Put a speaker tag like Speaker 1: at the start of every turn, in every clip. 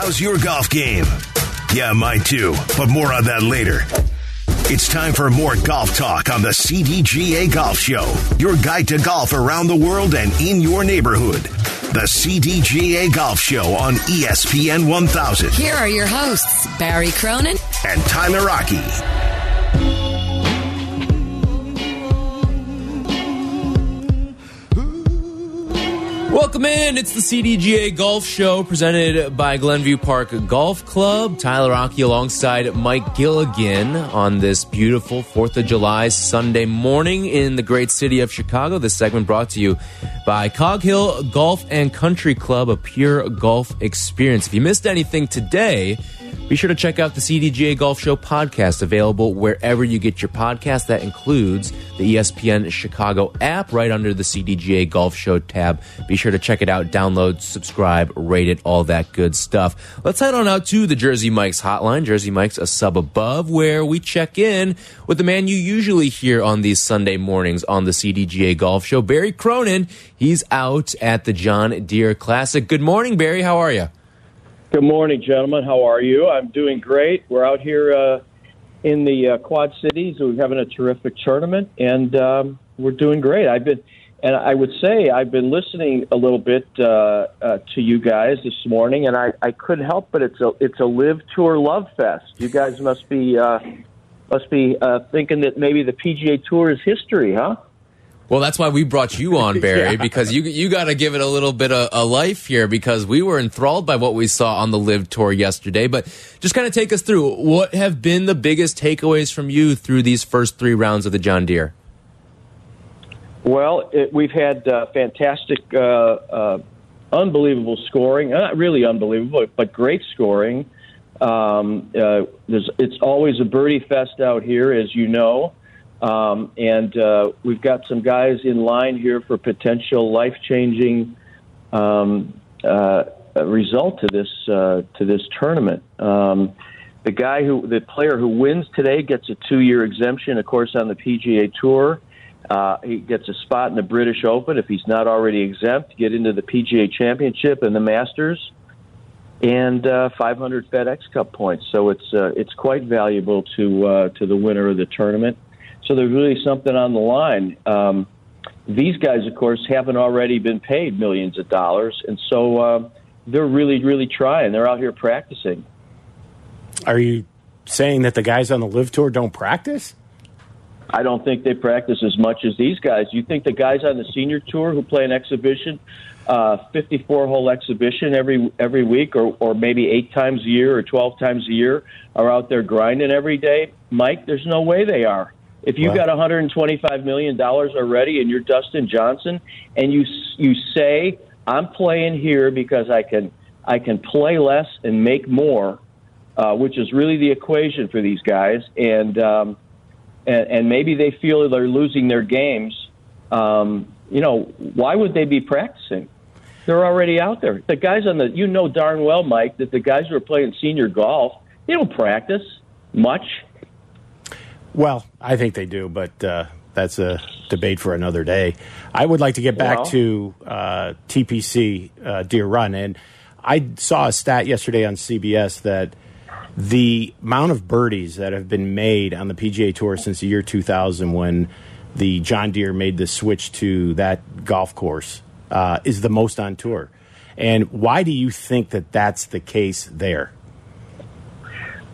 Speaker 1: how's your golf game? Yeah, mine too, but more on that later. It's time for more golf talk on the CDGA Golf Show, your guide to golf around the world and in your neighborhood. The CDGA Golf Show on ESPN 1000.
Speaker 2: Here are your hosts, Barry Cronin
Speaker 1: and Tyler Rocky.
Speaker 3: Welcome in. It's the CDGA Golf Show presented by Glenview Park Golf Club. Tyler Rocky alongside Mike Gilligan on this beautiful 4th of July Sunday morning in the great city of Chicago. This segment brought to you by Cog Hill Golf and Country Club, a pure golf experience. If you missed anything today, be sure to check out the CDGA Golf Show podcast, available wherever you get your podcast. That includes the ESPN Chicago app right under the CDGA Golf Show tab. Be sure to check it out, download, subscribe, rate it, all that good stuff. Let's head on out to the Jersey Mike's hotline. Jersey Mike's a sub above, where we check in with the man you usually hear on these Sunday mornings on the CDGA Golf Show, Barry Cronin. He's out at the John Deere Classic. Good morning, Barry. How are you?
Speaker 4: Good morning, gentlemen. How are you? I'm doing great. We're out here uh, in the uh, Quad Cities. We're having a terrific tournament, and um, we're doing great. I've been, and I would say I've been listening a little bit uh, uh, to you guys this morning, and I, I couldn't help but it's a it's a LIV tour love fest. You guys must be uh, must be uh, thinking that maybe the PGA Tour is history, huh?
Speaker 3: Well, that's why we brought you on, Barry, yeah. because you you got to give it a little bit of a life here because we were enthralled by what we saw on the LIV Tour yesterday. But just kind of take us through what have been the biggest takeaways from you through these first three rounds of the John Deere.
Speaker 4: Well, it, we've had uh, fantastic, uh, uh, unbelievable scoring. Not really unbelievable, but great scoring. Um, uh, it's always a birdie fest out here, as you know. Um, and uh, we've got some guys in line here for potential life changing um, uh, result to this uh, to this tournament. Um, the guy who the player who wins today gets a two year exemption, of course, on the PGA Tour. Uh, he gets a spot in the British Open if he's not already exempt. Get into the PGA Championship and the Masters, and uh, 500 FedEx Cup points. So it's uh, it's quite valuable to uh, to the winner of the tournament. So there's really something on the line. Um, these guys, of course, haven't already been paid millions of dollars, and so uh, they're really, really trying. They're out here practicing.
Speaker 5: Are you saying that the guys on the LIV tour don't practice?
Speaker 4: I don't think they practice as much as these guys. You think the guys on the senior tour who play an exhibition, uh, 54 hole exhibition every every week, or or maybe eight times a year or 12 times a year, are out there grinding every day? Mike, there's no way they are. If you wow. got 125 million dollars already, and you're Dustin Johnson, and you you say I'm playing here because I can I can play less and make more, uh, which is really the equation for these guys, and um, and, and maybe they feel they're losing their games. Um, you know, why would they be practicing? They're already out there. The guys on the you know darn well, Mike, that the guys who are playing senior golf, they don't practice much
Speaker 5: well, I think they do, but uh, that's a debate for another day. I would like to get back well. to uh, TPC uh, Deere Run, and I saw a stat yesterday on CBS that the amount of birdies that have been made on the PGA Tour since the year 2000, when the John Deere made the switch to that golf course, uh, is the most on tour. And why do you think that that's the case there?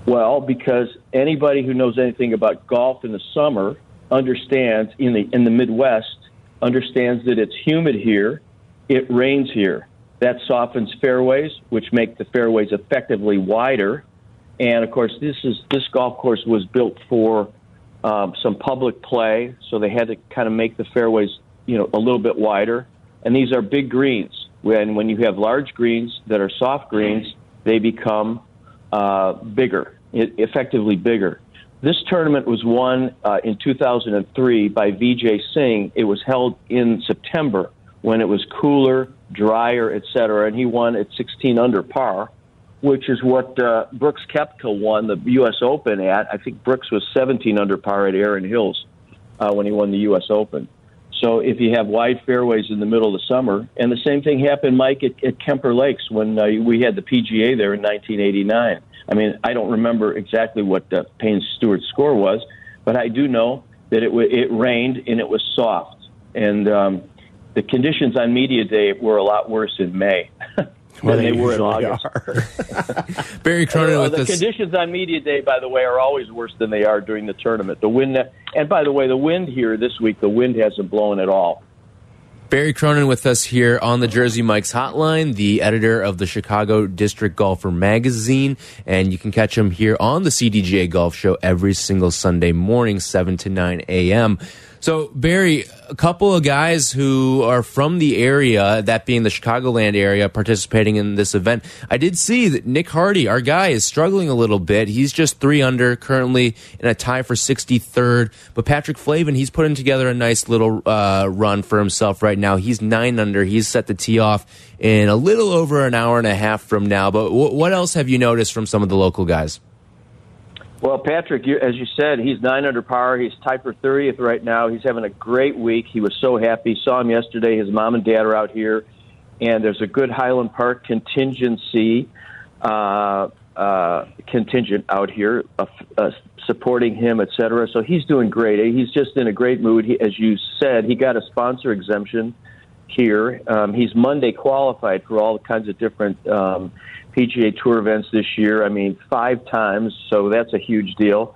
Speaker 4: Well, because anybody who knows anything about golf in the summer understands in the in the Midwest understands that it's humid here, it rains here. That softens fairways, which make the fairways effectively wider. And of course, this is this golf course was built for um, some public play, so they had to kind of make the fairways, you know, a little bit wider. And these are big greens. When when you have large greens that are soft greens, they become uh, bigger effectively bigger. This tournament was won uh, in 2003 by Vijay Singh. It was held in September when it was cooler, drier, etc., and he won at 16 under par, which is what uh, Brooks Koepka won the U.S. Open at. I think Brooks was 17 under par at Erin Hills uh, when he won the U.S. Open. So if you have wide fairways in the middle of the summer, and the same thing happened, Mike, at, at Kemper Lakes when uh, we had the PGA there in 1989. I mean, I don't remember exactly what uh, Payne Stewart's score was, but I do know that it w- it rained and it was soft, and um, the conditions on media day were a lot worse in May.
Speaker 5: Well,
Speaker 4: than
Speaker 5: they,
Speaker 4: they were in August.
Speaker 3: Barry Cronin with
Speaker 4: the
Speaker 3: us.
Speaker 4: conditions on media day, by the way, are always worse than they are during the tournament. The wind, and by the way, the wind here this week, the wind hasn't blown at all.
Speaker 3: Barry Cronin with us here on the Jersey Mike's Hotline, the editor of the Chicago District Golfer magazine. And you can catch him here on the CDGA Golf Show every single Sunday morning, 7 to 9 a.m. So, Barry, a couple of guys who are from the area, that being the Chicagoland area, participating in this event. I did see that Nick Hardy, our guy, is struggling a little bit. He's just three under, currently in a tie for 63rd. But Patrick Flavin, he's putting together a nice little uh, run for himself right now. He's nine under. He's set to tee off in a little over an hour and a half from now. But what else have you noticed from some of the local guys?
Speaker 4: Well, Patrick, you, as you said, he's nine under par. He's tied for 30th right now. He's having a great week. He was so happy. Saw him yesterday. His mom and dad are out here, and there's a good Highland Park contingency uh, uh, contingent out here uh, uh, supporting him, et cetera. So he's doing great. He's just in a great mood. He, as you said, he got a sponsor exemption here. Um, he's Monday qualified for all kinds of different um, PGA Tour events this year. I mean, five times, so that's a huge deal.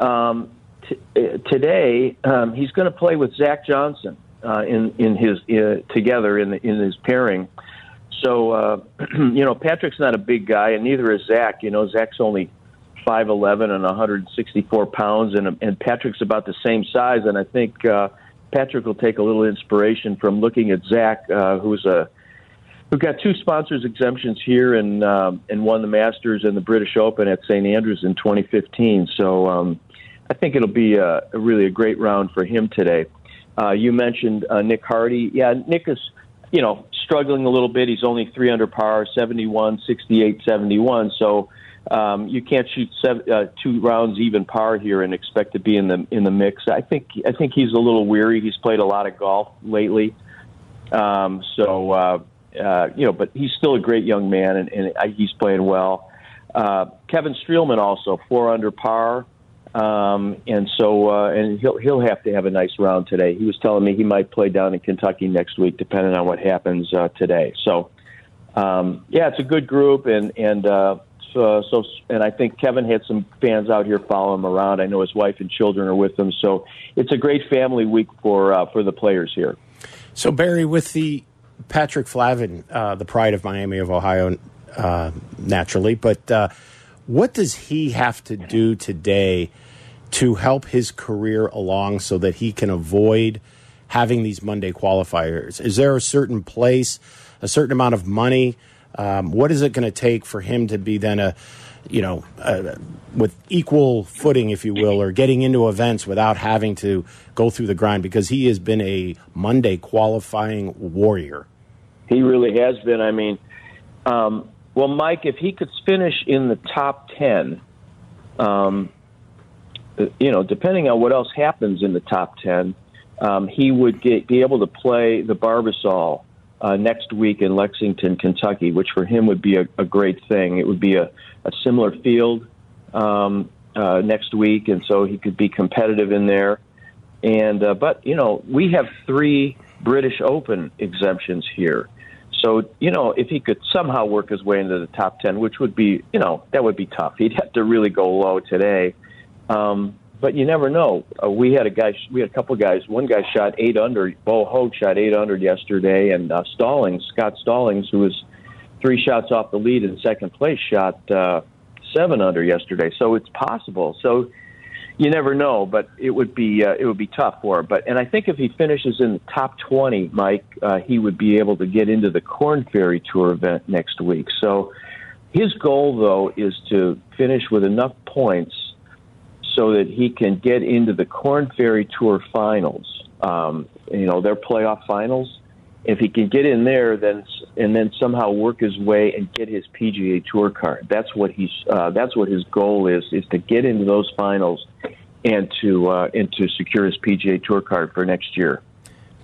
Speaker 4: Um, t- uh, today, um, he's going to play with Zach Johnson uh, in in his uh, together in the, in his pairing. So uh, you know, Patrick's not a big guy, and neither is Zach. You know, Zach's only five eleven and 164 pounds, and and Patrick's about the same size. And I think uh, Patrick will take a little inspiration from looking at Zach, uh, who's a who got two sponsors exemptions here and um, and won the Masters and the British Open at St Andrews in 2015. So um, I think it'll be a, a really a great round for him today. Uh, you mentioned uh, Nick Hardy. Yeah, Nick is you know struggling a little bit. He's only three under par, 71, 68, 71. So um, you can't shoot seven, uh, two rounds even par here and expect to be in the in the mix. I think I think he's a little weary. He's played a lot of golf lately, um, so uh, uh, you know. But he's still a great young man, and, and he's playing well. Uh, Kevin Streelman also four under par, um, and so uh, and he'll he'll have to have a nice round today. He was telling me he might play down in Kentucky next week, depending on what happens uh, today. So um, yeah, it's a good group, and and. Uh, so, so, and I think Kevin had some fans out here following him around. I know his wife and children are with him, so it's a great family week for uh, for the players here.
Speaker 5: So Barry, with the Patrick Flavin, uh, the pride of Miami of Ohio, uh, naturally, but uh, what does he have to do today to help his career along so that he can avoid having these Monday qualifiers? Is there a certain place, a certain amount of money? Um, what is it going to take for him to be then a, you know, uh, with equal footing, if you will, or getting into events without having to go through the grind? Because he has been a Monday qualifying warrior.
Speaker 4: He really has been. I mean, um, well, Mike, if he could finish in the top ten, um, you know, depending on what else happens in the top ten, um, he would get, be able to play the Barbasol uh, next week in Lexington, Kentucky, which for him would be a, a great thing. It would be a, a similar field um, uh, next week, and so he could be competitive in there. And uh, but you know, we have three British Open exemptions here. So, you know, if he could somehow work his way into the top 10, which would be, you know, that would be tough. He'd have to really go low today. Um, but you never know. Uh, we had a guy, we had a couple guys. One guy shot eight under. Bo Hoag shot eight under yesterday, and uh, Stallings, Scott Stallings, who was three shots off the lead in second place, shot uh, seven under yesterday. So it's possible. So you never know, but it would be uh, it would be tough for him. But and I think if he finishes in the top twenty, Mike, uh, he would be able to get into the Corn Ferry Tour event next week. So his goal, though, is to finish with enough points so that he can get into the Corn Ferry Tour finals. Um, you know, their playoff finals. If he can get in there, then and then somehow work his way and get his PGA Tour card. That's what he's. Uh, that's what his goal is: is to get into those finals and to uh, and to secure his PGA Tour card for next year.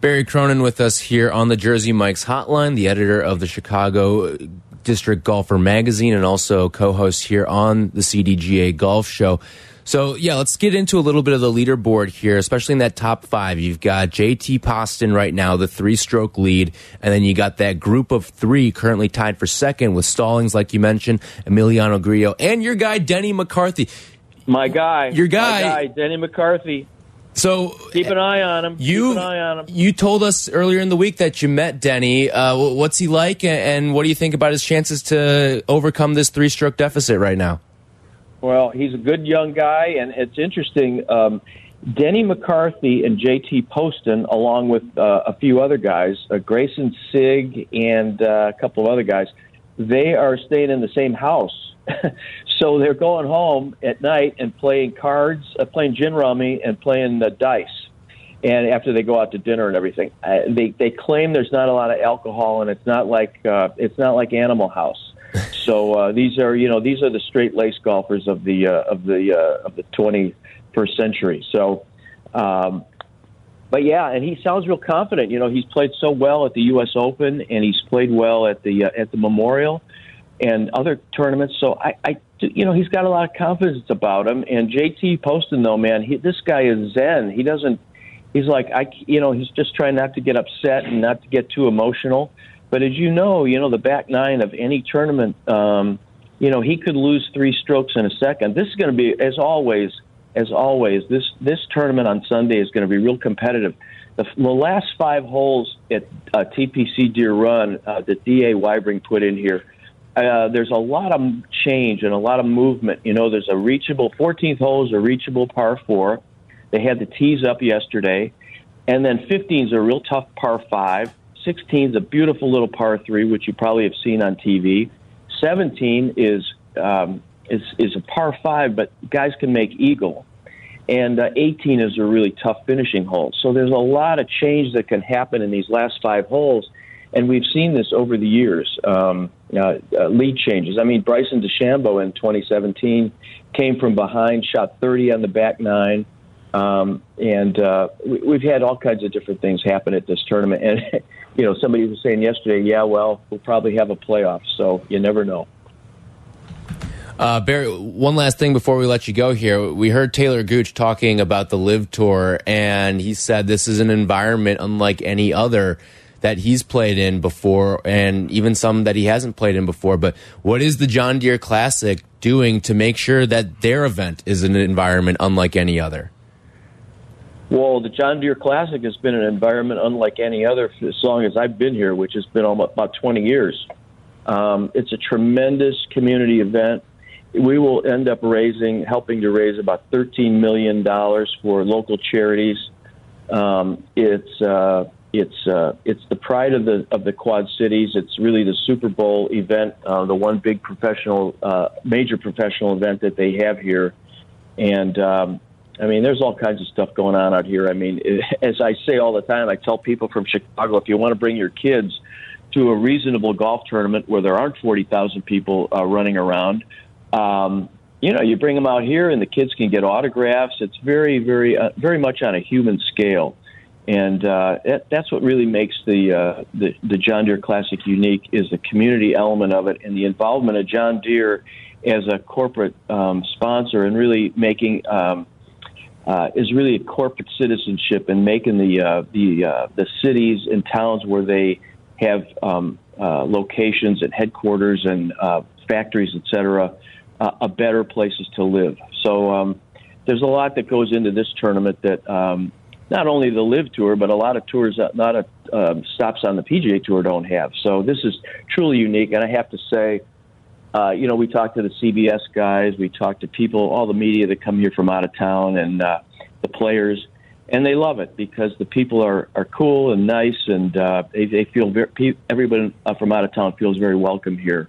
Speaker 3: Barry Cronin with us here on the Jersey Mike's Hotline, the editor of the Chicago District Golfer magazine, and also co host here on the CDGA Golf Show. So, yeah, let's get into a little bit of the leaderboard here, especially in that top five. You've got JT Poston right now, the three stroke lead, and then you got that group of three currently tied for second with Stallings, like you mentioned, Emiliano Grillo, and your guy, Denny McCarthy.
Speaker 4: My guy.
Speaker 3: Your guy.
Speaker 4: guy Denny McCarthy.
Speaker 3: So
Speaker 4: keep an eye on him.
Speaker 3: You,
Speaker 4: keep an eye on him.
Speaker 3: You told us earlier in the week that you met Denny. Uh, what's he like, and what do you think about his chances to overcome this three-stroke deficit right now?
Speaker 4: Well, he's a good young guy, and it's interesting. Um, Denny McCarthy and JT Poston, along with uh, a few other guys, uh, Greyson Sigg and uh, a couple of other guys, they are staying in the same house so they're going home at night and playing cards, uh, playing gin rummy, and playing the dice. And after they go out to dinner and everything, uh, they they claim there's not a lot of alcohol, and it's not like uh, it's not like Animal House. So uh, these are you know these are the straight laced golfers of the uh, of the uh, of the 21st century. So. Um, but yeah, and he sounds real confident. You know, he's played so well at the U.S. Open, and he's played well at the uh, at the Memorial and other tournaments. So I, I, you know, he's got a lot of confidence about him. And JT Poston, though, man, he, this guy is zen. He doesn't. He's like I, you know, he's just trying not to get upset and not to get too emotional. But as you know, you know the back nine of any tournament, um, you know, he could lose three strokes in a second. This is going to be, as always, as always, this this tournament on Sunday is going to be real competitive. The, the last five holes at uh, TPC Deere Run uh, that D.A. Weibring put in here uh, there's a lot of change and a lot of movement. You know, there's a reachable 14th hole is a reachable par four. They had the tees up yesterday, and then 15 is a real tough par five. 16 is a beautiful little par three, which you probably have seen on TV. 17 is um, is is a par five, but guys can make eagle. And uh, 18 is a really tough finishing hole. So there's a lot of change that can happen in these last five holes and we've seen this over the years. Um, uh, uh, lead changes. I mean, Bryson DeChambeau in 2017 came from behind, shot 30 on the back nine, um, and uh, we, have had all kinds of different things happen at this tournament. And you know, somebody was saying yesterday, yeah, well, we'll probably have a playoff, so you never know.
Speaker 3: Uh, Barry, one last thing before we let you go here. We heard Taylor Gooch talking about the LIV Tour, and he said this is an environment unlike any other that he's played in before and even some that he hasn't played in before. But what is the John Deere Classic doing to make sure that their event is an environment unlike any other?
Speaker 4: Well, the John Deere Classic has been an environment unlike any other for as long as I've been here, which has been almost about 20 years. Um, it's a tremendous community event. We will end up raising, helping to raise about $13 million for local charities. Um, it's uh, it's uh, it's the pride of the of the Quad Cities. It's really the Super Bowl event, uh, the one big professional, uh, major professional event that they have here. And um, I mean, there's all kinds of stuff going on out here. I mean, as I say all the time, I tell people from Chicago, if you want to bring your kids to a reasonable golf tournament where there aren't forty thousand people uh, running around. Um, you know, you bring them out here, and the kids can get autographs. It's very, very, uh, very much on a human scale and uh, it, that's what really makes the, uh, the the John Deere Classic unique is the community element of it and the involvement of John Deere as a corporate um, sponsor and really making um, uh, is really a corporate citizenship and making the uh, the uh, the cities and towns where they have um, uh, locations and headquarters and factories, et cetera, a better places to live. So um, there's a lot that goes into this tournament that um, not only the LIV tour, but a lot of tours, not a um, stops on the PGA tour don't have. So this is truly unique, and I have to say, uh, you know, we talked to the CBS guys, we talked to people, all the media that come here from out of town, and uh, the players, and they love it because the people are are cool and nice, and uh, they, they feel very, everybody uh, from out of town feels very welcome here.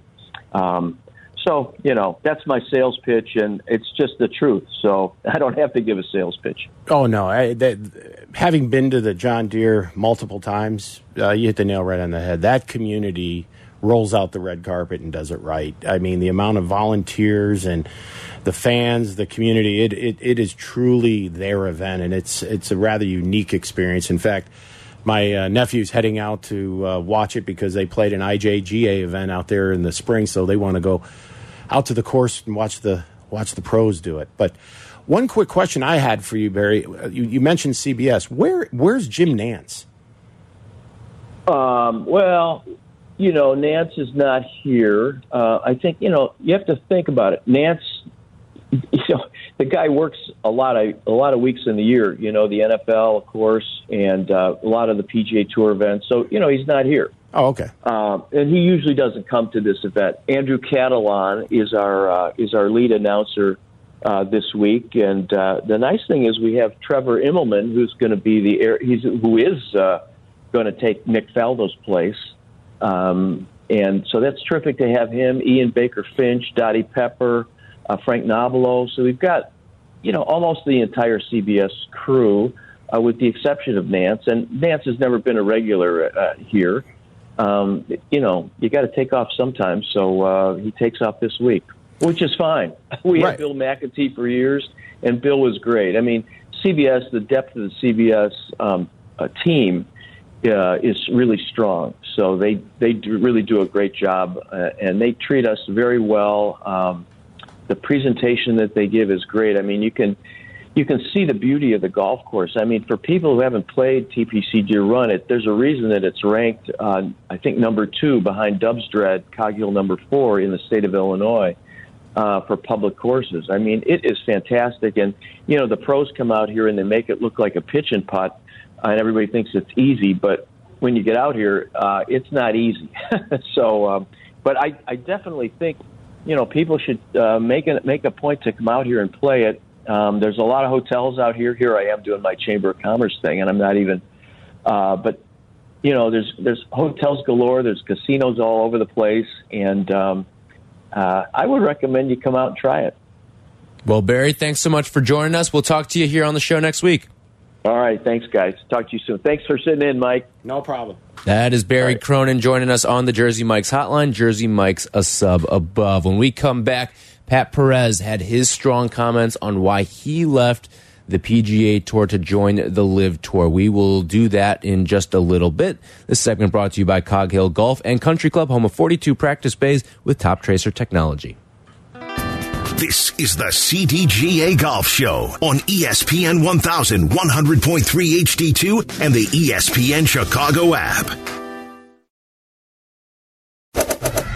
Speaker 4: Um, so, you know, that's my sales pitch, and it's just the truth. So I don't have to give a sales pitch.
Speaker 5: Oh, no. I, that, having been to the John Deere multiple times, uh, you hit the nail right on the head. That community rolls out the red carpet and does it right. I mean, the amount of volunteers and the fans, the community, it, it, it is truly their event, and it's, it's a rather unique experience. In fact, my uh, nephew's heading out to uh, watch it because they played an IJGA event out there in the spring, so they want to go out to the course and watch the watch the pros do it. But one quick question I had for you, Barry, you, you mentioned CBS. Where where's Jim Nantz?
Speaker 4: Um, well, you know, Nantz is not here. Uh, I think you know you have to think about it. Nantz, you know, the guy works a lot of a lot of weeks in the year. You know, the NFL, of course, and uh, a lot of the PGA Tour events. So you know, he's not here.
Speaker 5: Oh, okay.
Speaker 4: Um, and he usually doesn't come to this event. Andrew Catalon is our uh, is our lead announcer uh, this week, and uh, the nice thing is we have Trevor Immelman, who's going to be the air, he's who is uh, going to take Nick Faldo's place. Um, and so that's terrific to have him, Ian Baker Finch, Dottie Pepper, uh, Frank Nobilo. So we've got, you know, almost the entire CBS crew, uh, with the exception of Nantz. And Nantz has never been a regular uh, here. Um, you know, you got to take off sometimes. So uh, he takes off this week, which is fine. We
Speaker 5: Right.
Speaker 4: had Bill Macatee for years, and Bill was great. I mean, CBS, the depth of the CBS um, uh, team uh, is really strong. So they they do, really do a great job, uh, and they treat us very well. Um, the presentation that they give is great. I mean, you can you can see the beauty of the golf course. I mean, for people who haven't played TPC Deere Run, it there's a reason that it's ranked, uh, I think, number two behind Dubsdread, Coghill number four in the state of Illinois uh, for public courses. I mean, it is fantastic, and you know the pros come out here and they make it look like a pitch and putt, and everybody thinks it's easy, but when you get out here, uh, it's not easy. so, um, but I, I definitely think you know people should uh, make a make a point to come out here and play it. Um, there's a lot of hotels out here. Here I am doing my Chamber of Commerce thing, and I'm not even. Uh, but you know, there's there's hotels galore. There's casinos all over the place, and um, uh, I would recommend you come out and try it.
Speaker 3: Well, Barry, thanks so much for joining us. We'll talk to you here on the show next week.
Speaker 4: All right, thanks, guys. Talk to you soon. Thanks for sitting in, Mike.
Speaker 5: No problem.
Speaker 3: That is Barry
Speaker 4: right.
Speaker 3: Cronin joining us on the Jersey Mike's hotline. Jersey Mike's a sub above. When we come back, Pat Perez had his strong comments on why he left the PGA Tour to join the LIV Tour. We will do that in just a little bit. This segment brought to you by Cog Hill Golf and Country Club, home of 42 practice bays with Toptracer technology.
Speaker 1: This is the CDGA Golf Show on ESPN 1100.3 HD2 and the ESPN Chicago app.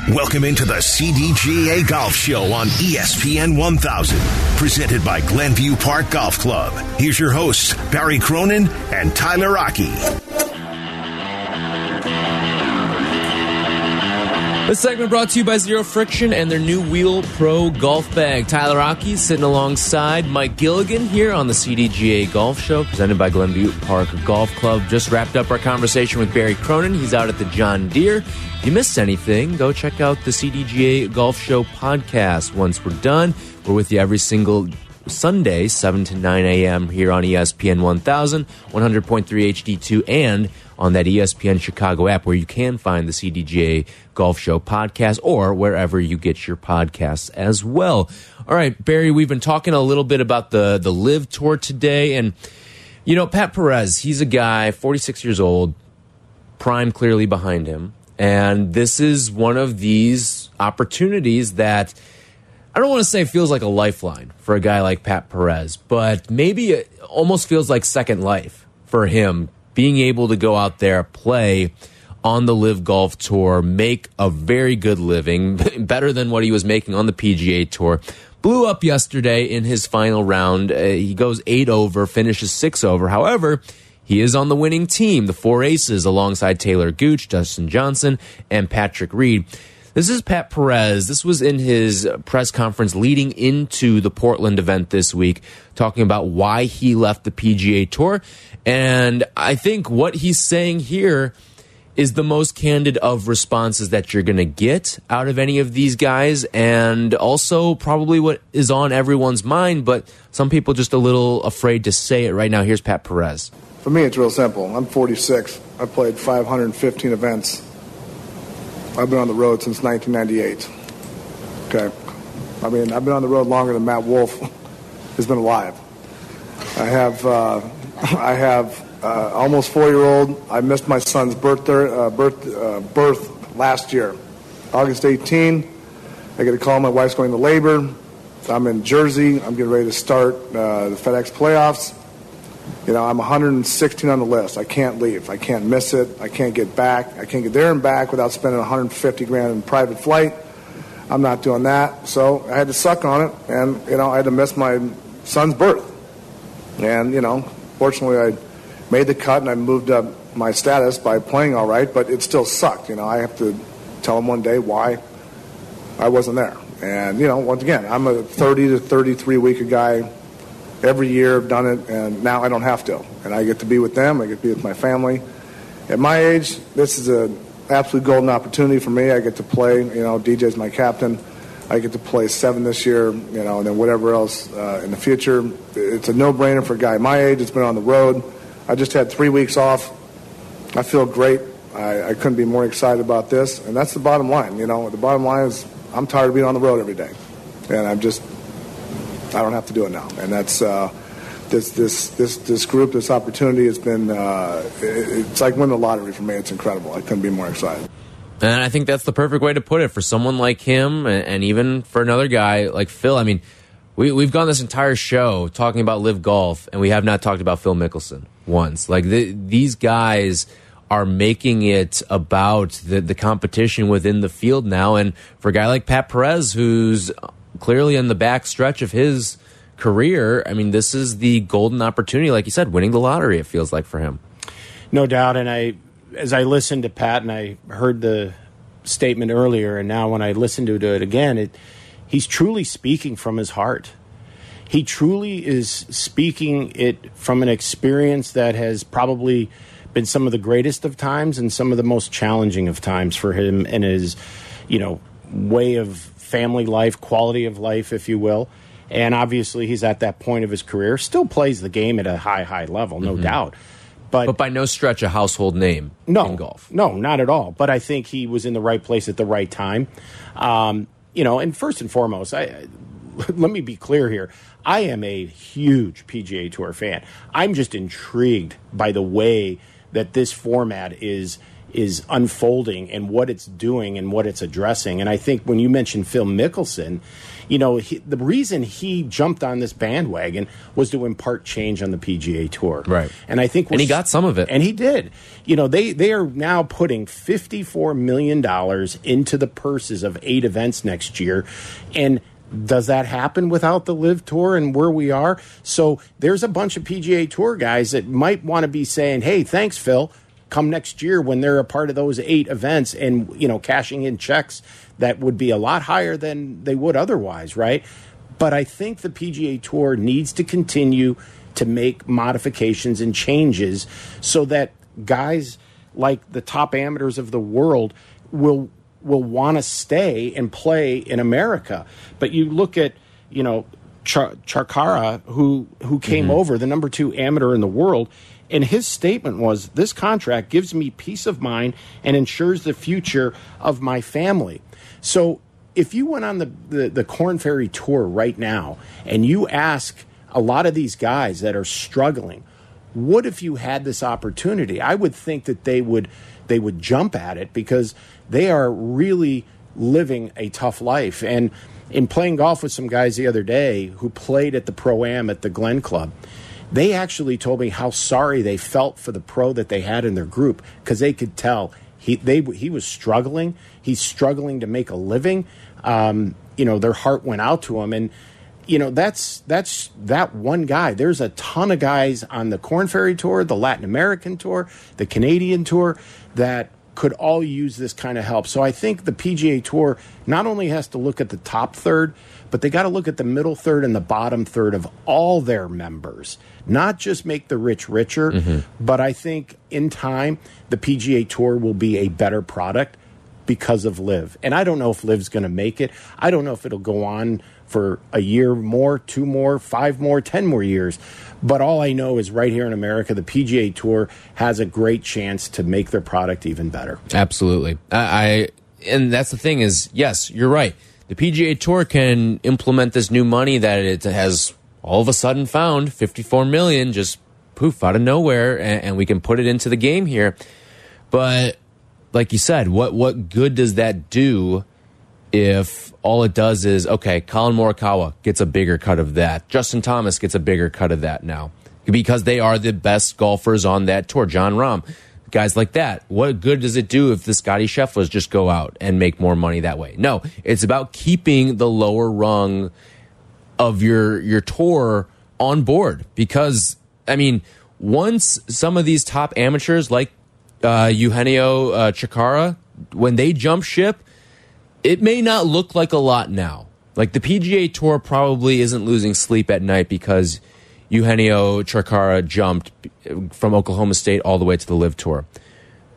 Speaker 1: Welcome into the CDGA Golf Show on ESPN 1000, presented by Glenview Park Golf Club. Here's your hosts, Barry Cronin and Tyler Rocky.
Speaker 3: This segment brought to you by Zero Friction and their new Wheel Pro golf bag. Tyler Rocky sitting alongside Mike Gilligan here on the CDGA Golf Show, presented by Glenview Park Golf Club. Just wrapped up our conversation with Barry Cronin. He's out at the John Deere. If you missed anything, go check out the CDGA Golf Show podcast. Once we're done, we're with you every single Sunday, 7 to 9 a.m. here on ESPN 1000, 100.3 HD2, and on that ESPN Chicago app where you can find the CDGA Golf Show podcast or wherever you get your podcasts as well. All right, Barry, we've been talking a little bit about the, the LIV Tour today. And, you know, Pat Perez, he's a guy, 46 years old, prime clearly behind him. And this is one of these opportunities that I don't want to say feels like a lifeline for a guy like Pat Perez, but maybe it almost feels like second life for him being able to go out there, play on the LIV Golf Tour, make a very good living, better than what he was making on the PGA Tour. Blew up yesterday in his final round. Uh, he goes eight over, finishes six over. However, he is on the winning team, the four aces, alongside Taylor Gooch, Dustin Johnson, and Patrick Reed. This is Pat Perez. This was in his press conference leading into the Portland event this week, talking about why he left the PGA Tour. And I think what he's saying here is the most candid of responses that you're going to get out of any of these guys, and also probably what is on everyone's mind, but some people just a little afraid to say it right now. Here's Pat Perez.
Speaker 6: For me, it's real simple. I'm 46. I've played 515 events. I've been on the road since 1998. Okay. I mean, I've been on the road longer than Matt Wolff has been alive. I have, uh, I have uh, almost four year old. I missed my son's birth, uh, birth, uh, birth last year, August 18. I get a call. My wife's going to labor. I'm in Jersey. I'm getting ready to start uh, the FedEx playoffs. You know, I'm 116 on the list. I can't leave. I can't miss it. I can't get back. I can't get there and back without spending 150 grand in private flight. I'm not doing that. So I had to suck on it, and you know, I had to miss my son's birth. And you know, fortunately, I made the cut and I moved up my status by playing all right, but it still sucked. You know, I have to tell him one day why I wasn't there. And you know, once again, I'm a 30 to 33 week guy every year. I've done it, and now I don't have to, and I get to be with them. I get to be with my family. At my age, this is an absolute golden opportunity for me. I get to play. You know, DJ's my captain. I get to play seven this year. You know, and then whatever else uh, in the future. It's a no-brainer for a guy my age. It's been on the road. I just had three weeks off. I feel great. I, I couldn't be more excited about this, and that's the bottom line. You know, the bottom line is I'm tired of being on the road every day, and I'm just I don't have to do it now, and that's uh, this this this this group, this opportunity has been uh, it's like winning the lottery for me. It's incredible. I couldn't be more excited.
Speaker 3: And I think that's the perfect way to put it for someone like him, and even for another guy like Phil. I mean, we we've gone this entire show talking about LIV golf, and we have not talked about Phil Mickelson once. Like the, these guys are making it about the, the competition within the field now. And for a guy like Pat Perez, who's clearly in the back stretch of his career, I mean, this is the golden opportunity, like you said, winning the lottery, it feels like for him.
Speaker 5: No doubt. And I, as I listened to Pat and I heard the statement earlier, and now when I listened to it again, it, he's truly speaking from his heart. He truly is speaking it from an experience that has probably been some of the greatest of times and some of the most challenging of times for him and his, you know, way of family life, quality of life, if you will. And obviously, he's at that point of his career, still plays the game at a high, high level, no mm -hmm. doubt.
Speaker 3: But, but by no stretch a household name
Speaker 5: no,
Speaker 3: in golf.
Speaker 5: No, not at all. But I think he was in the right place at the right time. Um, you know, and first and foremost, I, let me be clear here. I am a huge PGA Tour fan. I'm just intrigued by the way that this format is is unfolding and what it's doing and what it's addressing. And I think when you mentioned Phil Mickelson, you know, he, the reason he jumped on this bandwagon was to impart change on the PGA Tour.
Speaker 3: Right.
Speaker 5: And I think
Speaker 3: and he got some of it.
Speaker 5: And he did. You know, they they are now putting 54 million dollars into the purses of eight events next year and does that happen without the LIV tour and where we are? So there's a bunch of PGA tour guys that might want to be saying, "Hey, thanks, Phil." Come next year when they're a part of those eight events and you know cashing in checks that would be a lot higher than they would otherwise, right? But I think the PGA Tour needs to continue to make modifications and changes so that guys like the top amateurs of the world will will want to stay and play in America. But you look at, you know, Char- Chacarra, who who came mm-hmm. over, the number two amateur in the world, and his statement was, "This contract gives me peace of mind and ensures the future of my family." So, if you went on the the, the Corn Ferry tour right now and you ask a lot of these guys that are struggling, what if you had this opportunity? I would think that they would they would jump at it because they are really living a tough life. And in playing golf with some guys the other day who played at the Pro Am at the Glen Club, they actually told me how sorry they felt for the pro that they had in their group because they could tell he they he was struggling. He's struggling to make a living. Um, you know, their heart went out to him, and you know that's that's that one guy. There's a ton of guys on the Corn Ferry Tour, the Latin American Tour, the Canadian Tour that could all use this kind of help. So I think the PGA Tour not only has to look at the top third, but they got to look at the middle third and the bottom third of all their members, not just make the rich richer. Mm -hmm. But I think in time, the PGA Tour will be a better product because of LIV. And I don't know if LIV's going to make it. I don't know if it'll go on for a year more, two more, five more, ten more years. But all I know is right here in America, the PGA Tour has a great chance to make their product even better.
Speaker 3: Absolutely. I, I and that's the thing is, yes, you're right. The PGA Tour can implement this new money that it has all of a sudden found 54 million just poof out of nowhere, and, and we can put it into the game here. But like you said, what what good does that do if all it does is okay, Collin Morikawa gets a bigger cut of that, Justin Thomas gets a bigger cut of that now because they are the best golfers on that tour. Jon Rahm, guys like that. What good does it do if the Scotty Schefflers just go out and make more money that way? No, it's about keeping the lower rung of your your tour on board because I mean, once some of these top amateurs like uh, Eugenio uh, Chacarra, when they jump ship, it may not look like a lot now. Like the PGA Tour probably isn't losing sleep at night because Eugenio Chacarra jumped from Oklahoma State all the way to the LIV Tour.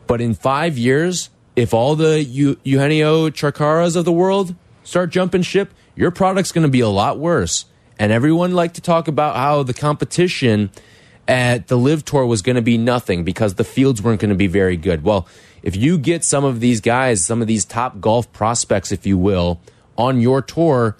Speaker 3: But in five years, if all the Eugenio Chacarras of the world start jumping ship, your product's going to be a lot worse. And everyone liked to talk about how the competition at the LIV Tour was going to be nothing because the fields weren't going to be very good. Well, if you get some of these guys, some of these top golf prospects, if you will, on your tour,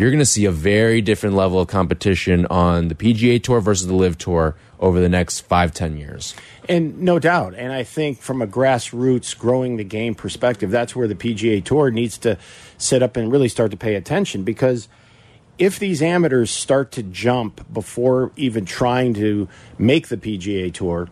Speaker 3: you're going to see a very different level of competition on the PGA Tour versus the LIV Tour over the next five, ten years.
Speaker 5: And no doubt. And I think from a grassroots growing the game perspective, that's where the PGA Tour needs to sit up and really start to pay attention because – if these amateurs start to jump before even trying to make the PGA Tour,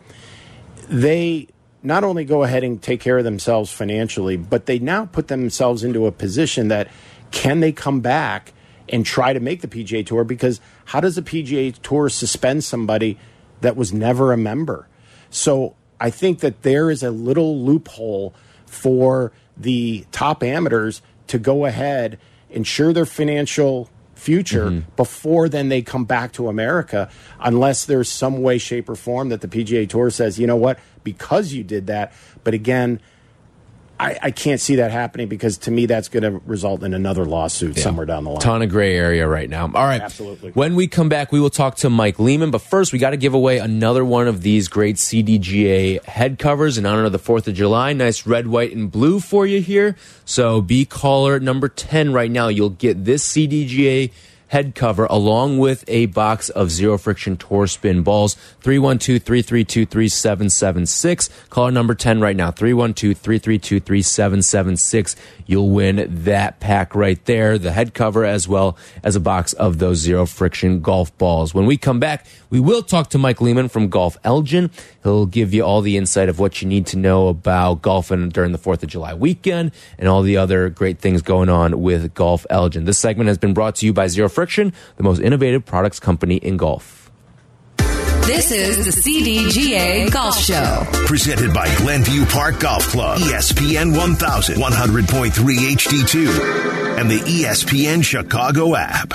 Speaker 5: they not only go ahead and take care of themselves financially, but they now put themselves into a position that can they come back and try to make the PGA Tour? Because how does the PGA Tour suspend somebody that was never a member? So I think that there is a little loophole for the top amateurs to go ahead, ensure their financial future mm-hmm. before then they come back to America, unless there's some way, shape, or form that the PGA Tour says, you know what, because you did that. But again, I, I, can't see that happening because to me that's going to result in another lawsuit yeah. somewhere down the line.
Speaker 3: Ton of gray area right now. All right,
Speaker 5: absolutely.
Speaker 3: When we come back, we will talk to Mike Lehman. But first, we got to give away another one of these great CDGA head covers in honor of the Fourth of July. Nice red, white, and blue for you here. So be caller number ten right now. You'll get this CDGA head cover along with a box of zero friction tour spin balls. 312 332 3776. Caller number 10 right now 312 332 3776. You'll win that pack right there, the head cover, as well as a box of those zero friction golf balls. When we come back, we will talk to Mike Lehman from Golf Elgin. He'll give you all the insight of what you need to know about golfing during the 4th of July weekend and all the other great things going on with Golf Elgin. This segment has been brought to you by Zero Friction, the most innovative products company in golf.
Speaker 2: This is the CDGA Golf Show.
Speaker 1: Presented by Glenview Park Golf Club, ESPN 1000, 100.3 HD2, and the ESPN Chicago app.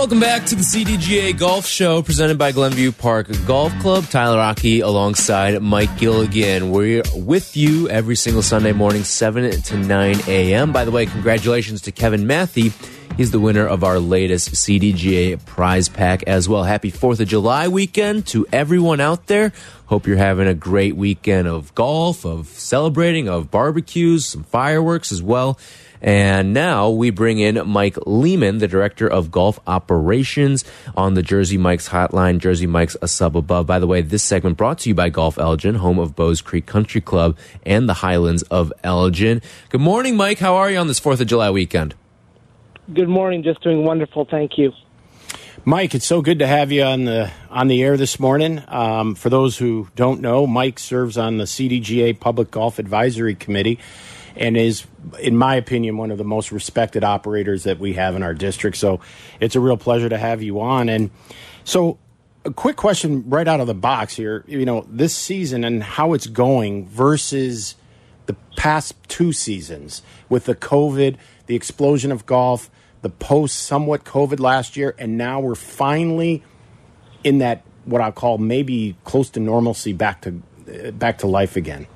Speaker 3: Welcome back to the CDGA Golf Show presented by Glenview Park Golf Club. Tyler Rocky alongside Mike Gilligan. We're with you every single Sunday morning, 7 to 9 a.m. By the way, congratulations to Kevin Matthey. He's the winner of our latest CDGA prize pack as well. Happy 4th of July weekend to everyone out there. Hope you're having a great weekend of golf, of celebrating, of barbecues, some fireworks as well. And now we bring in Mike Lehman, the director of golf operations on the Jersey Mike's hotline. Jersey Mike's a sub above. By the way, this segment brought to you by Golf Elgin, home of Bowes Creek Country Club and the Highlands of Elgin. Good morning, Mike. How are you on this 4th of July weekend?
Speaker 7: Good morning. Just doing wonderful. Thank you.
Speaker 5: Mike, it's so good to have you on the on the air this morning. Um, for those who don't know, Mike serves on the CDGA Public Golf Advisory Committee and is, in my opinion, one of the most respected operators that we have in our district. So it's a real pleasure to have you on. And so, a quick question right out of the box here. You know, this season and how it's going versus the past two seasons with the COVID, the explosion of golf, the post somewhat COVID last year, and now we're finally in that what I call maybe close to normalcy back to back to life again.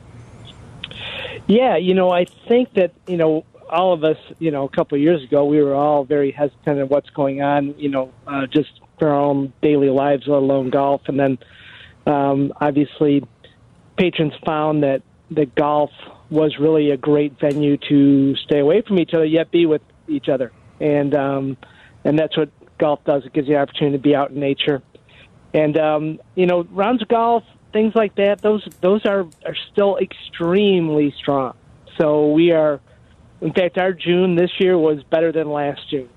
Speaker 7: Yeah, you know, I think that you know all of us, you know, a couple of years ago, we were all very hesitant of what's going on, you know, uh, just for our own daily lives, let alone golf. And then, um, obviously, patrons found that that golf was really a great venue to stay away from each other, yet be with each other. And um, and that's what golf does. It gives you the opportunity to be out in nature. And um, you know, rounds of golf, things like that. Those those are are still extremely strong. So we are in fact, our June this year was better than last June,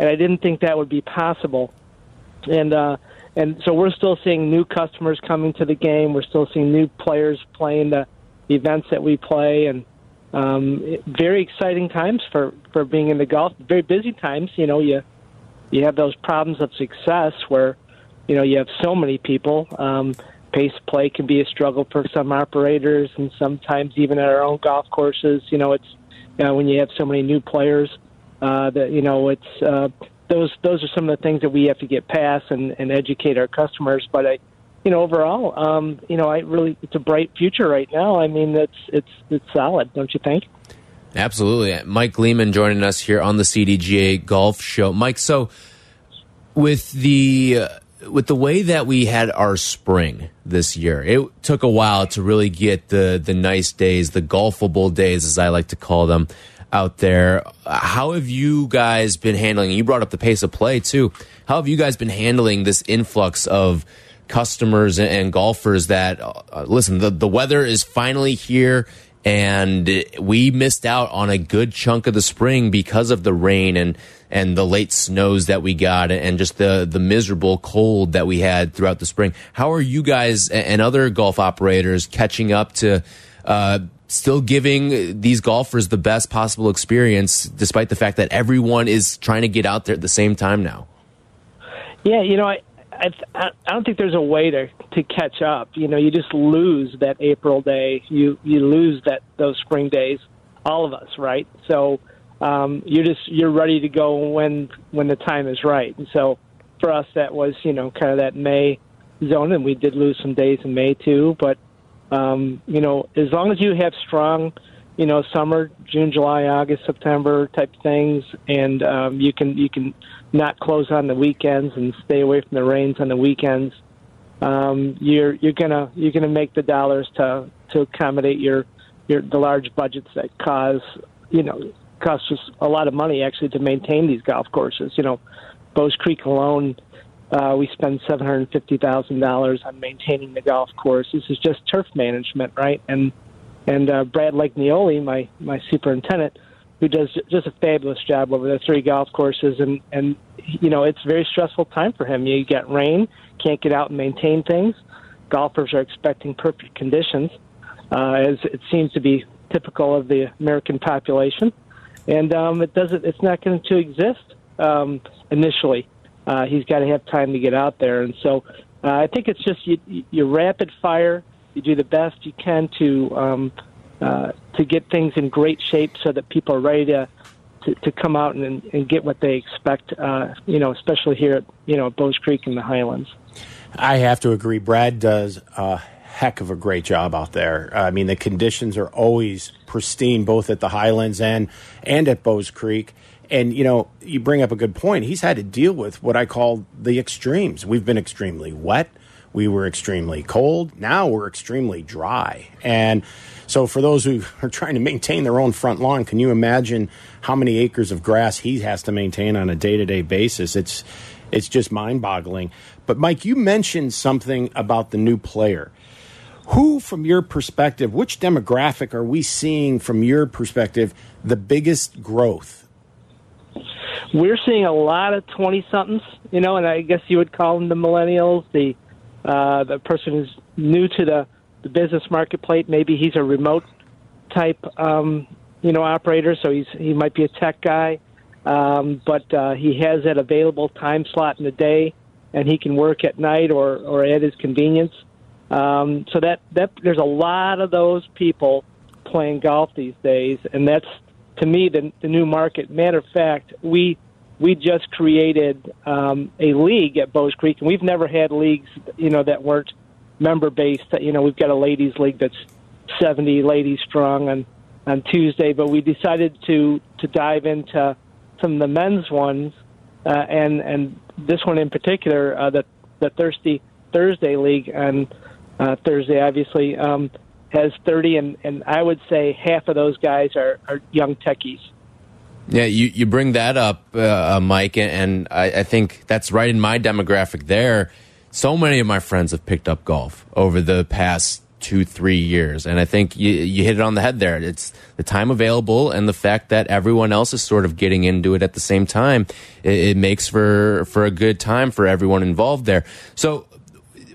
Speaker 7: and I didn't think that would be possible. And uh, and so we're still seeing new customers coming to the game. We're still seeing new players playing the events that we play, and um, very exciting times for for being in the golf. Very busy times. You know, you you have those problems of success where you know you have so many people. Um, pace play can be a struggle for some operators, and sometimes even at our own golf courses. You know, it's uh, when you have so many new players. Uh, that you know, it's uh, those those are some of the things that we have to get past and, and educate our customers. But I, you know, overall, um, you know, I really it's a bright future right now. I mean, it's it's it's solid, don't you think?
Speaker 3: Absolutely, Mike Lehman joining us here on the CDGA Golf Show. Mike, so with the uh, with the way that we had our spring this year, it took a while to really get the the nice days, the golfable days, as I like to call them, out there. How have you guys been handling? You brought up the pace of play too. How have you guys been handling this influx of customers and, golfers? That uh, listen, the the weather is finally here and we missed out on a good chunk of the spring because of the rain and and the late snows that we got and just the the miserable cold that we had throughout the spring. How are you guys and other golf operators catching up to uh, still giving these golfers the best possible experience, despite the fact that everyone is trying to get out there at the same time now?
Speaker 7: Yeah, you know, I, I, I don't think there's a way to to catch up. You know, you just lose that April day. You you lose that those spring days. All of us, right? So um, you're just you're ready to go when when the time is right. And so for us, that was you know kind of that May zone, and we did lose some days in May too. But um, you know, as long as you have strong, you know, summer, June, July, August, September type things, and um, you can you can not close on the weekends and stay away from the rains on the weekends. Um, you're you're gonna you're gonna make the dollars to to accommodate your your the large budgets that cause you know cost us a lot of money actually to maintain these golf courses. You know, Bowes Creek alone, uh, we spend seven hundred fifty thousand dollars on maintaining the golf course. This is just turf management, right? And and uh, Brad Legnioli, my my superintendent, who does just a fabulous job over the three golf courses, and and you know it's a very stressful time for him. You get rain, can't get out and maintain things. Golfers are expecting perfect conditions, uh, as it seems to be typical of the American population, and um, it doesn't. It's not going to exist um, initially. Uh, he's got to have time to get out there, and so uh, I think it's just you, you rapid fire. You do the best you can to um, uh, to get things in great shape so that people are ready to to, to come out and, and get what they expect. Uh, you know, especially here at you know Bowes Creek in the Highlands.
Speaker 5: I have to agree. Brad does a heck of a great job out there. Uh, I mean, the conditions are always pristine, both at the Highlands and and at Bowes Creek. And you know, you bring up a good point. He's had to deal with what I call the extremes. We've been extremely wet. We were extremely cold. Now we're extremely dry. And so, for those who are trying to maintain their own front lawn, can you imagine how many acres of grass he has to maintain on a day to day basis? It's it's just mind boggling. But Mike, you mentioned something about the new player. Who, from your perspective, which demographic are we seeing from your perspective the biggest growth?
Speaker 7: We're seeing a lot of twenty somethings, you know, and I guess you would call them the millennials, the uh, the person who's new to the the business marketplace. Maybe he's a remote type, um, you know, operator, so he's he might be a tech guy, um, but uh, he has that available time slot in the day, and he can work at night or or at his convenience. Um, so that that there's a lot of those people playing golf these days, and that's to me the, the new market. Matter of fact, we we just created um, a league at Bowes Creek, and we've never had leagues, you know, that weren't member based. You know, we've got a ladies league that's 70 ladies strong, and on Tuesday, but we decided to to dive into some of the men's ones, uh, and and this one in particular, uh, the the Thirsty Thursday League on uh, Thursday, obviously um, has 30, and and I would say half of those guys are, are young techies.
Speaker 3: Yeah, you, you bring that up, uh, uh, Mike, and I, I think that's right in my demographic there. So many of my friends have picked up golf over the past two, three years. And I think you, you hit it on the head there. It's the time available and the fact that everyone else is sort of getting into it at the same time. It, it makes for, for a good time for everyone involved there. So,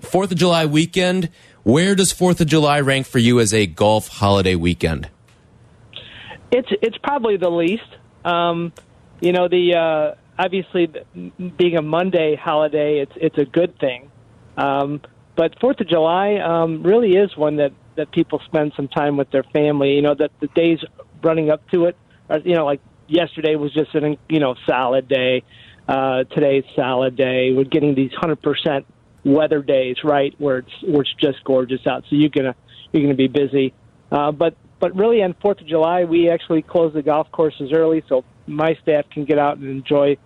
Speaker 3: Fourth of July weekend, where does Fourth of July rank for you as a golf holiday weekend?
Speaker 7: It's it's probably the least. Um, you know, the uh, obviously being a Monday holiday, it's it's a good thing. Um, but Fourth of July um, really is one that that people spend some time with their family. You know, that the days running up to it, are, you know, like yesterday was just an you know solid day. Uh, today's solid day. We're getting these hundred percent weather days, right, where it's where it's just gorgeous out. So you're gonna you're gonna be busy. Uh, but but really on Fourth of July, we actually close the golf courses early, so my staff can get out and enjoy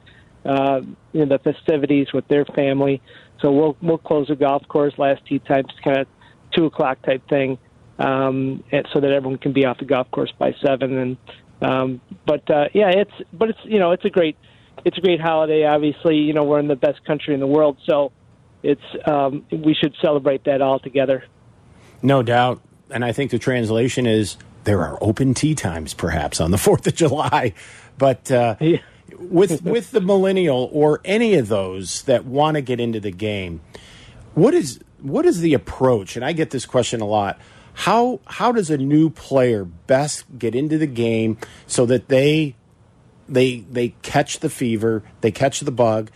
Speaker 7: uh, you know, the festivities with their family. So we'll we'll close the golf course last tee time, just kind of two o'clock type thing, um, and so that everyone can be off the golf course by seven. And um, but uh, yeah, it's but it's you know it's a great it's a great holiday. Obviously, you know we're in the best country in the world, so it's um, we should celebrate that all together.
Speaker 5: No doubt, and I think the translation is there are open tee times, perhaps on the Fourth of July, but. Uh, yeah. with with the millennial or any of those that want to get into the game, what is what is the approach? And I get this question a lot. How how does a new player best get into the game so that they they they catch the fever, they catch the bug,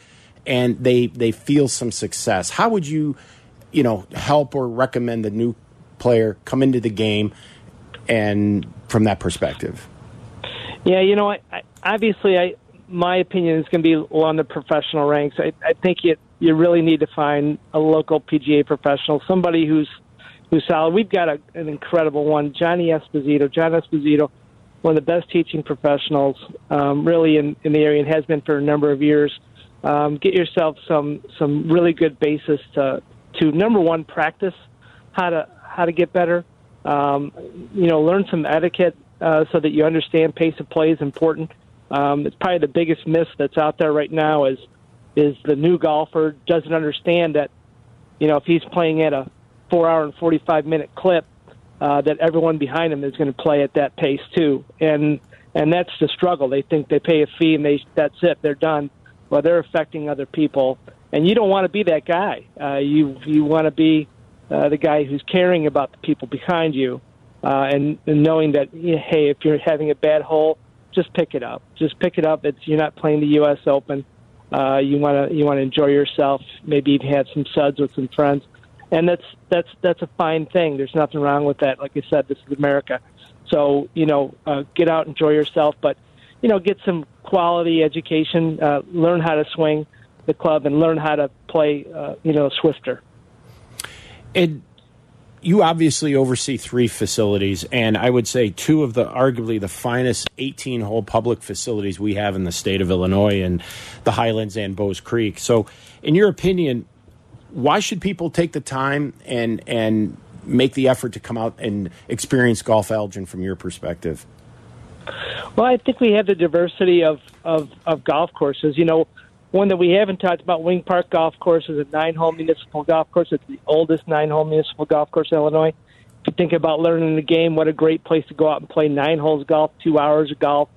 Speaker 5: and they they feel some success? How would you you know help or recommend the new player come into the game and from that perspective?
Speaker 7: Yeah, you know, I, I, obviously, I my opinion is going to be on the professional ranks. I, I think you you really need to find a local PGA professional, somebody who's who's solid. We've got a, an incredible one, Johnny Esposito. John Esposito, one of the best teaching professionals, um, really in, in the area, and has been for a number of years. Um, get yourself some some really good basis to to number one practice how to how to get better. Um, you know, learn some etiquette uh, so that you understand pace of play is important. Um, it's probably the biggest miss that's out there right now is is the new golfer doesn't understand that you know if he's playing at a four hour and forty five minute clip uh, that everyone behind him is going to play at that pace too and and that's the struggle they think they pay a fee and they that's it they're done well they're affecting other people and you don't want to be that guy uh, you you want to be uh, the guy who's caring about the people behind you uh, and, and knowing that hey if you're having a bad hole just pick it up. Just pick it up. It's you're not playing the U.S. Open. Uh, you want to you want to enjoy yourself. Maybe even have some suds with some friends, and that's that's that's a fine thing. There's nothing wrong with that. Like I said, this is America. So you know, uh, get out, enjoy yourself, but you know, get some quality education. Uh, learn how to swing the club and learn how to play. Uh, you know, swifter.
Speaker 5: And you obviously oversee three facilities, and I would say two of the arguably the finest 18 hole public facilities we have in the state of Illinois and the Highlands and Bowes Creek. So, in your opinion, why should people take the time and and make the effort to come out and experience Golf Elgin from your perspective?
Speaker 7: Well, I think we have the diversity of, of, of golf courses. You know, one that we haven't talked about, Wing Park Golf Course, is a nine-hole municipal golf course. It's the oldest nine-hole municipal golf course in Illinois. If you think about learning the game, what a great place to go out and play nine holes golf, two hours of golf.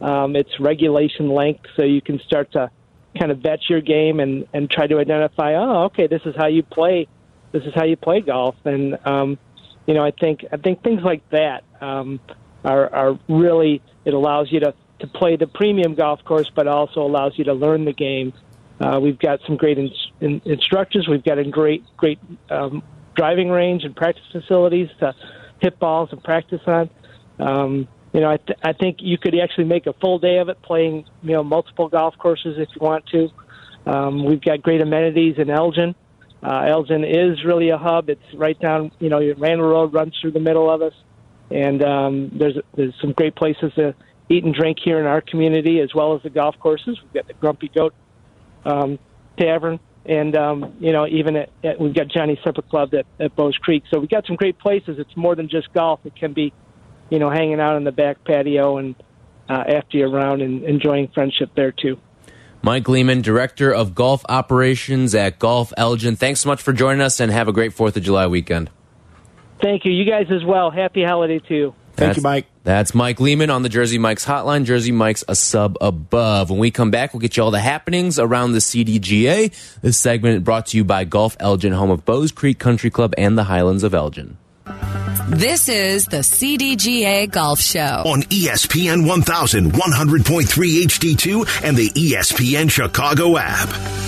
Speaker 7: Um, it's regulation length, so you can start to kind of vet your game and and try to identify. Oh, okay, this is how you play. This is how you play golf, and um, you know, I think I think things like that um, are are really it allows you to to play the premium golf course, but also allows you to learn the game. Uh, we've got some great in, in, instructors. We've got a great, great um, driving range and practice facilities to hit balls and practice on. Um, you know, I, th- I think you could actually make a full day of it playing, you know, multiple golf courses if you want to. Um, we've got great amenities in Elgin. Uh, Elgin is really a hub. It's right down, you know, Randall Road runs through the middle of us. And um, there's there's some great places to eat and drink here in our community, as well as the golf courses. We've got the Grumpy Goat um, Tavern, and um, you know even at, at, we've got Johnny Supper Club at, at Bowes Creek. So we've got some great places. It's more than just golf. It can be, you know, hanging out in the back patio and uh, after you're around and enjoying friendship there too.
Speaker 3: Mike Lehman, Director of Golf Operations at Golf Elgin. Thanks so much for joining us and have a great 4th of July weekend.
Speaker 7: Thank you. You guys as well. Happy holiday to you.
Speaker 5: Thank you, Mike.
Speaker 3: That's Mike Lehman on the Jersey Mike's hotline. Jersey Mike's a sub above. When we come back, we'll get you all the happenings around the CDGA. This segment brought to you by Golf Elgin, home of Bowes Creek Country Club and the Highlands of Elgin.
Speaker 2: This is the CDGA Golf Show
Speaker 1: on ESPN 1100.3 HD2 and the ESPN Chicago app.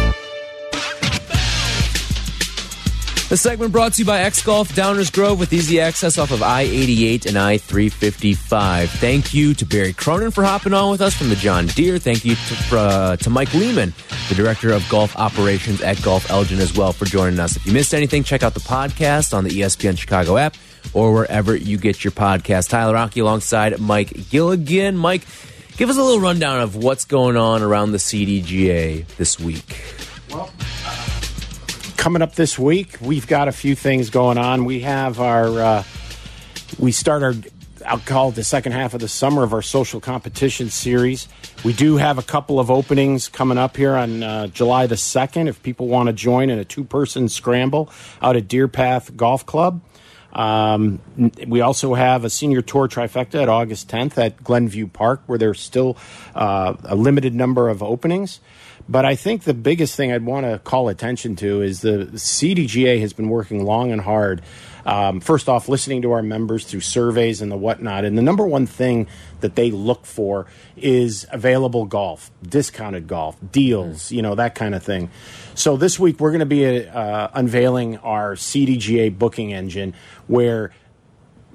Speaker 3: The segment brought to you by X Golf Downers Grove with easy access off of I 88 and I 355. Thank you to Barry Cronin for hopping on with us from the John Deere. Thank you to, uh, to Mike Lehman, the Director of Golf Operations at Golf Elgin, as well, for joining us. If you missed anything, check out the podcast on the ESPN Chicago app or wherever you get your podcast. Tyler Aki alongside Mike Gilligan. Mike, give us a little rundown of what's going on around the CDGA this week.
Speaker 5: Well, coming up this week, we've got a few things going on. We have our, uh, we start our, I'll call it the second half of the summer of our social competition series. We do have a couple of openings coming up here on uh, July the 2nd if people want to join in a two person scramble out at Deerpath Golf Club. Um, we also have a senior tour trifecta at August 10th at Glenview Park, where there's still uh, a limited number of openings. But I think the biggest thing I'd want to call attention to is the CDGA has been working long and hard. Um, first off, listening to our members through surveys and the whatnot. And the number one thing that they look for is available golf, discounted golf, deals, mm. you know, that kind of thing. So this week we're going to be uh, unveiling our CDGA booking engine where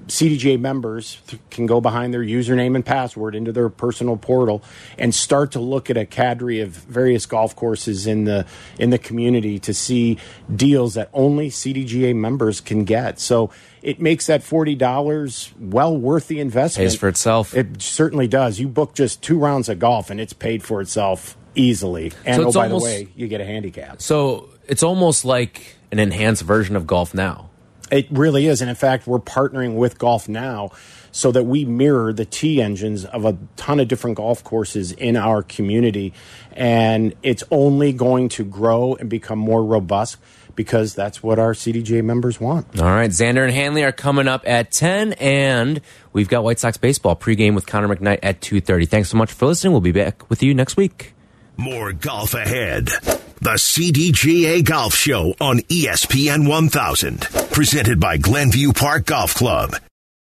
Speaker 5: CDGA members can go behind their username and password into their personal portal and start to look at a cadre of various golf courses in the in the community to see deals that only CDGA members can get. So it makes that forty dollars well worth the investment.
Speaker 3: Pays for itself.
Speaker 5: It certainly does. You book just two rounds of golf and it's paid for itself easily. And so oh, by almost, the way, you get a handicap.
Speaker 3: So it's almost like an enhanced version of golf now.
Speaker 5: It really is. And in fact, we're partnering with GolfNow so that we mirror the T engines of a ton of different golf courses in our community. And it's only going to grow and become more robust because that's what our CDGA members want.
Speaker 3: All right. Xander and Hanley are coming up at 10, and we've got White Sox baseball pregame with Connor McKnight at 2.30. Thanks so much for listening. We'll be back with you next week.
Speaker 1: More golf ahead. The CDGA Golf Show on ESPN 1000. Presented by Glenview Park Golf Club.